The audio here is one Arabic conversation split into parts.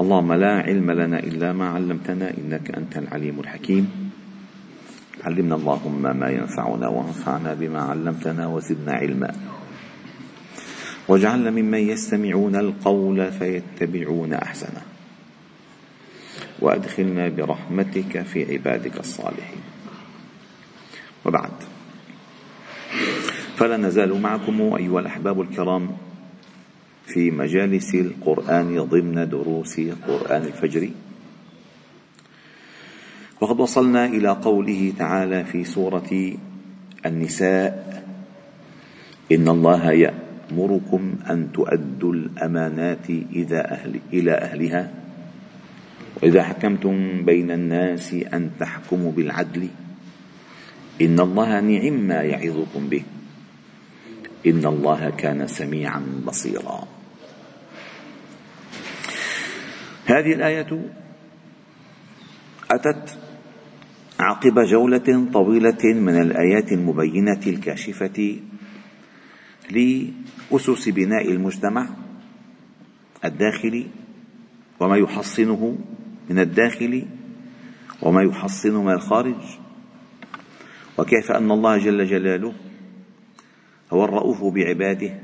اللهم لا علم لنا إلا ما علمتنا إنك أنت العليم الحكيم. علمنا اللهم ما ينفعنا وانفعنا بما علمتنا وزدنا علما. واجعلنا ممن يستمعون القول فيتبعون أحسنه. وأدخلنا برحمتك في عبادك الصالحين. وبعد. فلا نزال معكم أيها الأحباب الكرام في مجالس القرآن ضمن دروس قرآن الفجر. وقد وصلنا إلى قوله تعالى في سورة النساء إن الله يأمركم أن تؤدوا الأمانات إذا أهل إلى أهلها. وإذا حكمتم بين الناس أن تحكموا بالعدل إن الله نعم ما يعظكم به. إن الله كان سميعا بصيرا. هذه الآية أتت عقب جولة طويلة من الآيات المبينة الكاشفة لأسس بناء المجتمع الداخلي وما يحصنه من الداخل وما يحصنه من الخارج. وكيف أن الله جل جلاله هو الرؤوف بعباده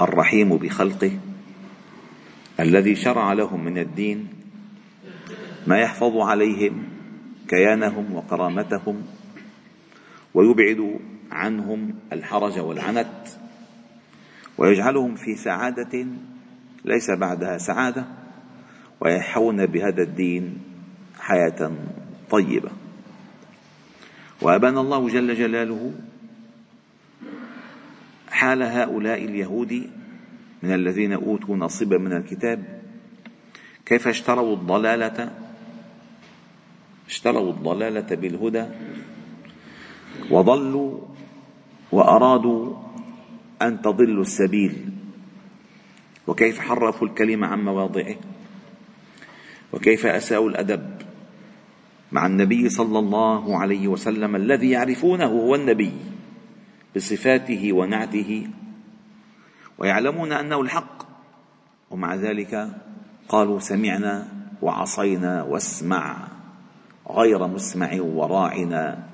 الرحيم بخلقه الذي شرع لهم من الدين ما يحفظ عليهم كيانهم وكرامتهم ويبعد عنهم الحرج والعنت ويجعلهم في سعادة ليس بعدها سعادة ويحون بهذا الدين حياة طيبة. وأبان الله جل جلاله حال هؤلاء اليهود من الذين أوتوا نصيبا من الكتاب؟ كيف اشتروا الضلالة؟ اشتروا الضلالة بالهدى وضلوا وأرادوا أن تضلوا السبيل. وكيف حرفوا الكلمة عن مواضعه؟ وكيف أساءوا الأدب مع النبي صلى الله عليه وسلم الذي يعرفونه هو النبي؟ بصفاته ونعته. ويعلمون أنه الحق. ومع ذلك قالوا سمعنا وعصينا واسمع. غير مسمع وراعنا.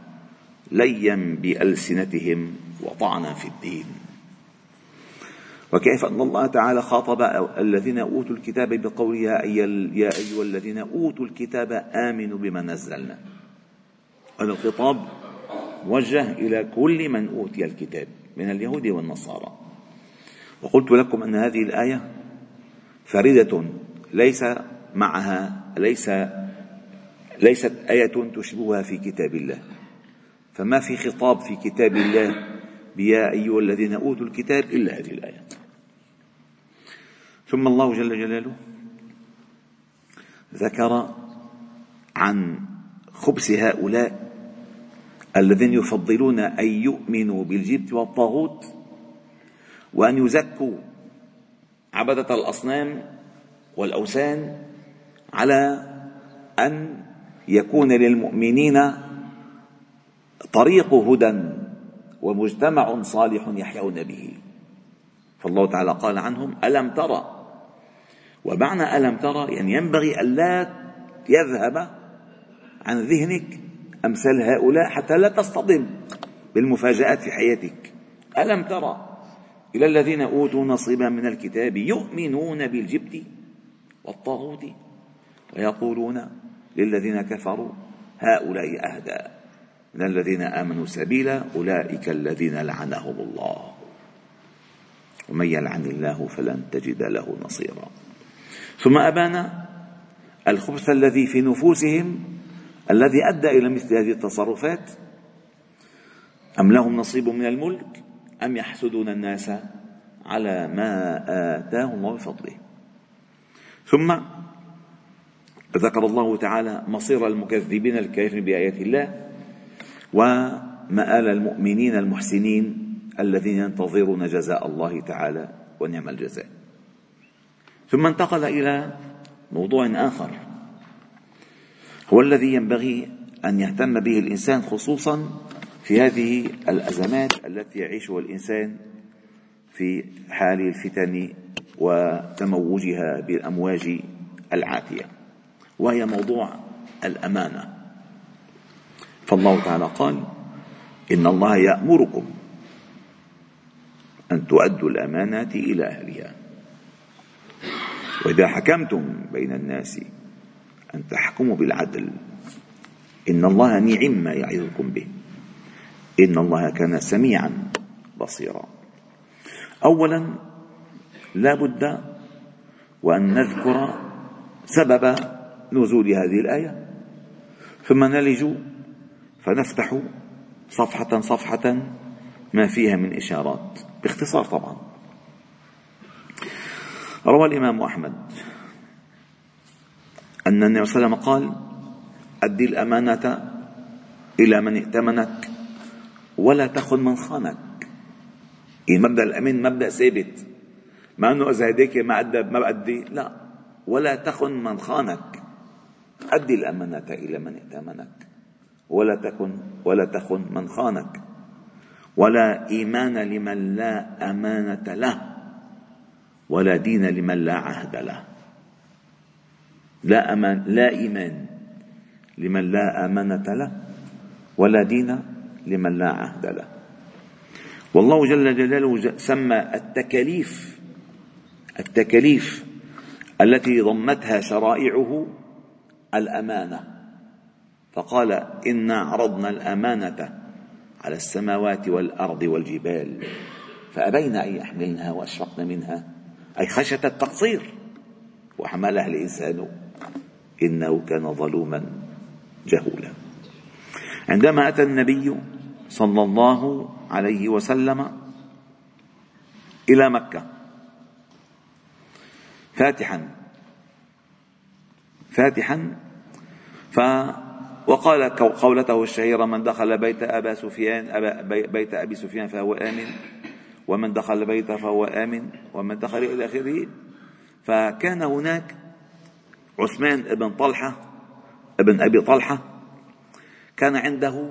ليا بألسنتهم وطعنا في الدين. وكيف أن الله تعالى خاطب الذين أوتوا الكتاب بقوله يا أيها الذين أوتوا الكتاب آمنوا بما نزلنا. هذا الخطاب موجه إلى كل من أوتي الكتاب من اليهود والنصارى. وقلت لكم أن هذه الآية فريده ليس معها ليس ليست آية تشبهها في كتاب الله. فما في خطاب في كتاب الله بيا أيها الذين أوتوا الكتاب إلا هذه الآية. ثم الله جل جلاله ذكر عن خبث هؤلاء الذين يفضلون أن يؤمنوا بالجبت والطاغوت وأن يزكوا عبدة الأصنام والأوثان على أن يكون للمؤمنين طريق هدى ومجتمع صالح يحيون به. فالله تعالى قال عنهم ألم ترى؟ ومعنى ألم ترى يعني ينبغي ألا يذهب عن ذهنك أمثال هؤلاء حتى لا تصطدم بالمفاجآت في حياتك. ألم ترى إلى الذين أوتوا نصيبا من الكتاب يؤمنون بالجبت والطاغوت ويقولون للذين كفروا هؤلاء أهدى. من الذين آمنوا سبيلا أولئك الذين لعنهم الله. ومن يلعن الله فلن تجد له نصيرا. ثم أبان الخبث الذي في نفوسهم الذي أدى إلى مثل هذه التصرفات؟ أم لهم نصيب من الملك؟ أم يحسدون الناس على ما آتاهم الله ثم ذكر الله تعالى مصير المكذبين الكافرين بآيات الله ومآل المؤمنين المحسنين الذين ينتظرون جزاء الله تعالى ونعم الجزاء. ثم انتقل إلى موضوع آخر. هو الذي ينبغي أن يهتم به الإنسان خصوصا في هذه الأزمات التي يعيشها الإنسان في حال الفتن وتموجها بالأمواج العاتية وهي موضوع الأمانة. فالله تعالى قال إن الله يأمركم أن تؤدوا الأمانات إلى أهلها. وإذا حكمتم بين الناس أن تحكموا بالعدل. إن الله نعم ما يعظكم به. إن الله كان سميعا بصيرا. اولا لا بد وأن نذكر سبب نزول هذه الآية. ثم نلج فنفتح صفحة صفحة ما فيها من إشارات. باختصار طبعا. روى الإمام أحمد أن النبي صلى الله عليه وسلم قال أدي الأمانة إلى من ائتمنك ولا تخن من خانك. يعني مبدأ الأمين مبدأ ثابت. ما أنه إذا هديك ما أدى ما بأدي لا. ولا تخن من خانك. أدي الأمانة إلى من ائتمنك. ولا تكن ولا تخن من خانك. ولا إيمان لمن لا أمانة له. ولا دين لمن لا عهد له. لا أمان لا إيمان لمن لا أمانة له ولا دين لمن لا عهد له. والله جل جلاله سمى التكاليف التكاليف التي ضمتها شرائعه الأمانة. فقال انا عرضنا الأمانة على السماوات والأرض والجبال فابين أن يحملنها وأشفقن منها. أي خشية التقصير وحملها الإنسان إنه كان ظلوما جهولا. عندما أتى النبي صلى الله عليه وسلم إلى مكة فاتحا فاتحا ف وقال قولته الشهيرة من دخل بيت أبا سفيان أبا بيت أبي سفيان فهو آمن ومن دخل بيته فهو آمن ومن دخل إلى آخره فكان هناك عثمان بن طلحة ابن أبي طلحة كان عنده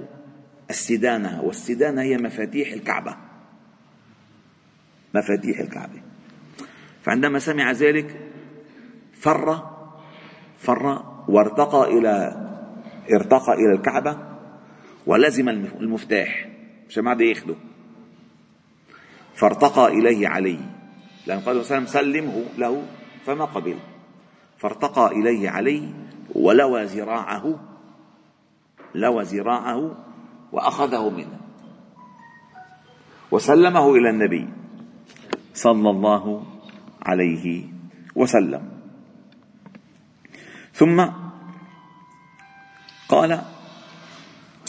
السدانة والسدانة هي مفاتيح الكعبة. مفاتيح الكعبة. فعندما سمع ذلك فر فر وارتقى إلى ارتقى إلى الكعبة ولزم المفتاح. عشان ما ياخذه فارتقى إليه علي. لأن قال صلى الله عليه وسلم سلمه له فما قبل. فارتقى إليه علي ولوى ذراعه لوى ذراعه وأخذه منه. وسلمه إلى النبي صلى الله عليه وسلم. ثم قال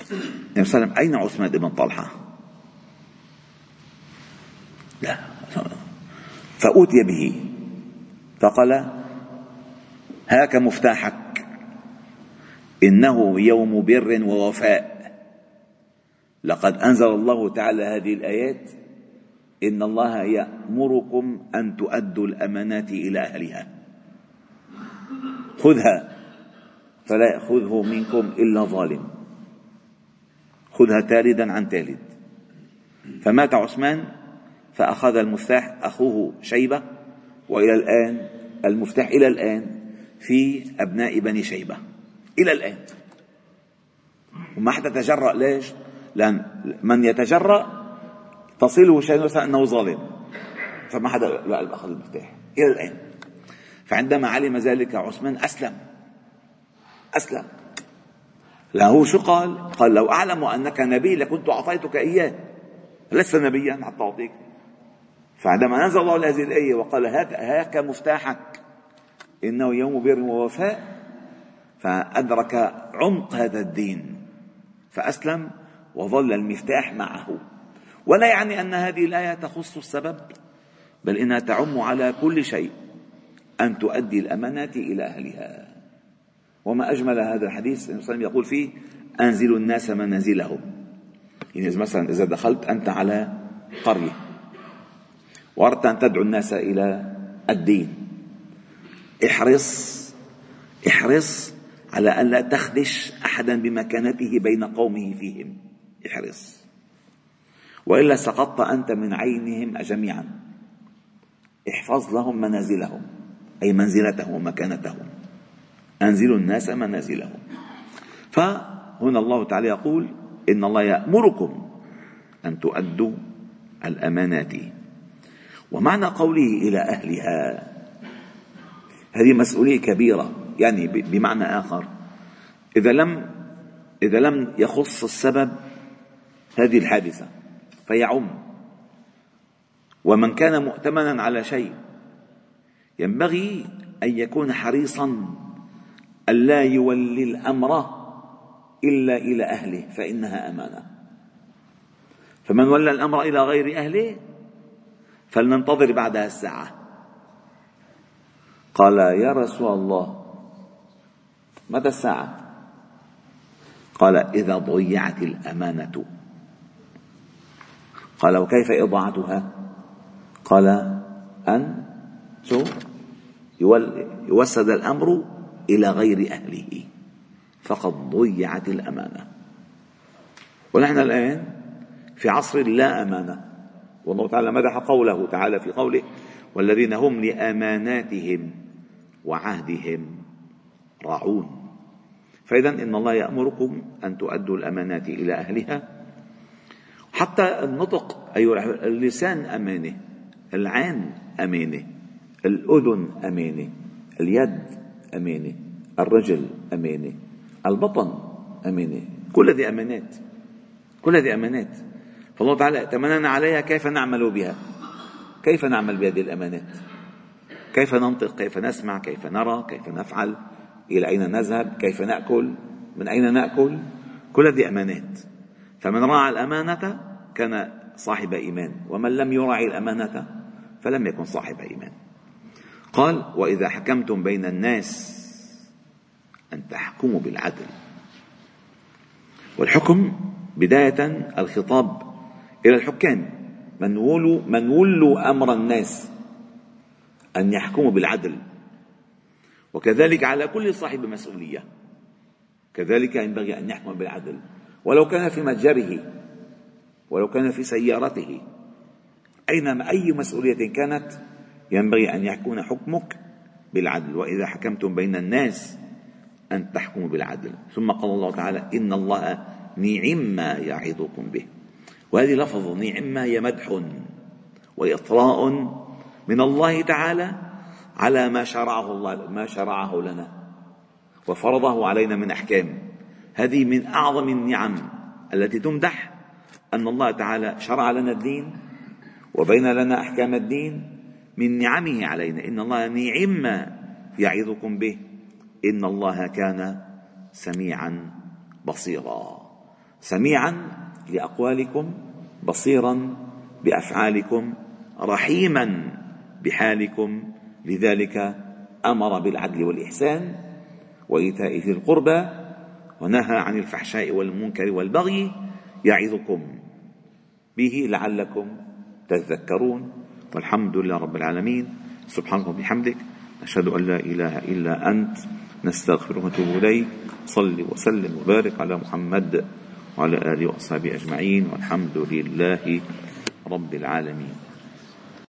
صلى الله عليه وسلم أين عثمان بن طلحة؟ لا فأوتي به فقال هاك مفتاحك. إنه يوم بر ووفاء. لقد أنزل الله تعالى هذه الآيات. إن الله يأمركم أن تؤدوا الأمانات إلى أهلها. خذها. فلا يأخذه منكم إلا ظالم. خذها تالدا عن تالد. فمات عثمان فأخذ المفتاح أخوه شيبة وإلى الآن المفتاح إلى الآن في أبناء بني شيبة. إلى الآن. وما حدا تجرأ ليش؟ لأن من يتجرأ تصله شيء أنه ظالم. فما حدا لا أخذ المفتاح إلى الآن. فعندما علم ذلك عثمان أسلم. أسلم. له شو قال؟ قال لو أعلم أنك نبي لكنت أعطيتك إياه. لست نبيا حتى أعطيك. فعندما نزل الله هذه الآية وقال هاك, هاك مفتاحك إنه يوم بر ووفاء فأدرك عمق هذا الدين فأسلم وظل المفتاح معه. ولا يعني أن هذه الآية تخص السبب بل إنها تعم على كل شيء أن تؤدي الأمانات إلى أهلها. وما أجمل هذا الحديث النبي صلى الله عليه وسلم يقول فيه أنزلوا الناس منازلهم. يعني مثلا إذا دخلت أنت على قرية وأردت أن تدعو الناس إلى الدين احرص احرص على أن لا تخدش أحدا بمكانته بين قومه فيهم. احرص. وإلا سقطت أنت من عينهم جميعا احفظ لهم منازلهم أي منزلتهم ومكانتهم. أنزلوا الناس منازلهم. فهنا الله تعالى يقول إن الله يأمركم أن تؤدوا الأمانات. ومعنى قوله إلى أهلها هذه مسؤولية كبيرة يعني بمعنى آخر. إذا لم إذا لم يخص السبب هذه الحادثة فيعم. ومن كان مؤتمنا على شيء ينبغي أن يكون حريصا ألا يولي الأمر إلا إلى أهله فإنها أمانة. فمن ولى الأمر إلى غير أهله فلننتظر بعدها الساعة. قال يا رسول الله متى الساعة؟ قال إذا ضيعت الأمانة. قال وكيف إضاعتها؟ قال أن يوسد الأمر إلى غير أهله فقد ضيعت الأمانة. ونحن الآن في عصر لا أمانة. والله تعالى مدح قوله تعالى في قوله والذين هم لأماناتهم وعهدهم راعون. فإذا إن الله يأمركم أن تؤدوا الأمانات إلى أهلها. حتى النطق أيها اللسان أمانة العين أمانة الأذن أمانة اليد أمانة الرجل أمانة البطن أمانة. كل هذه أمانات كل هذه أمانات. فالله تعالى ائتمننا عليها كيف نعمل بها؟ كيف نعمل بهذه الأمانات؟ كيف ننطق كيف نسمع كيف نرى كيف نفعل إلى أين نذهب كيف نأكل من أين نأكل؟ كل هذه أمانات. فمن راعى الأمانة كان صاحب إيمان ومن لم يراعي الأمانة فلم يكن صاحب إيمان. قال وإذا حكمتم بين الناس أن تحكموا بالعدل. والحكم بداية الخطاب إلى الحكام من ولوا من ولوا أمر الناس أن يحكموا بالعدل. وكذلك على كل صاحب مسؤولية. كذلك ينبغي أن يحكم بالعدل. ولو كان في متجره ولو كان في سيارته. أينما أي مسؤولية كانت ينبغي أن يكون حكمك بالعدل. وإذا حكمتم بين الناس أن تحكموا بالعدل. ثم قال الله تعالى إن الله نعم يعظكم به. وهذه لفظ نعم هي مدح وإطراء من الله تعالى على ما شرعه الله ما شرعه لنا. وفرضه علينا من أحكام. هذه من أعظم النعم التي تمدح أن الله تعالى شرع لنا الدين وبين لنا أحكام الدين من نعمه علينا. إن الله نعم يعظكم به. إن الله كان سميعا بصيرا. سميعا لأقوالكم بصيرا بأفعالكم رحيما بحالكم. لذلك أمر بالعدل والإحسان وإيتاء ذي القربى ونهى عن الفحشاء والمنكر والبغي يعظكم به لعلكم تذكرون. والحمد لله رب العالمين. سبحانك وبحمدك. نشهد أن لا إله إلا أنت. نستغفرك ونتوب إليك. صل وسلم وبارك على محمد وعلى آله وأصحابه أجمعين. والحمد لله رب العالمين.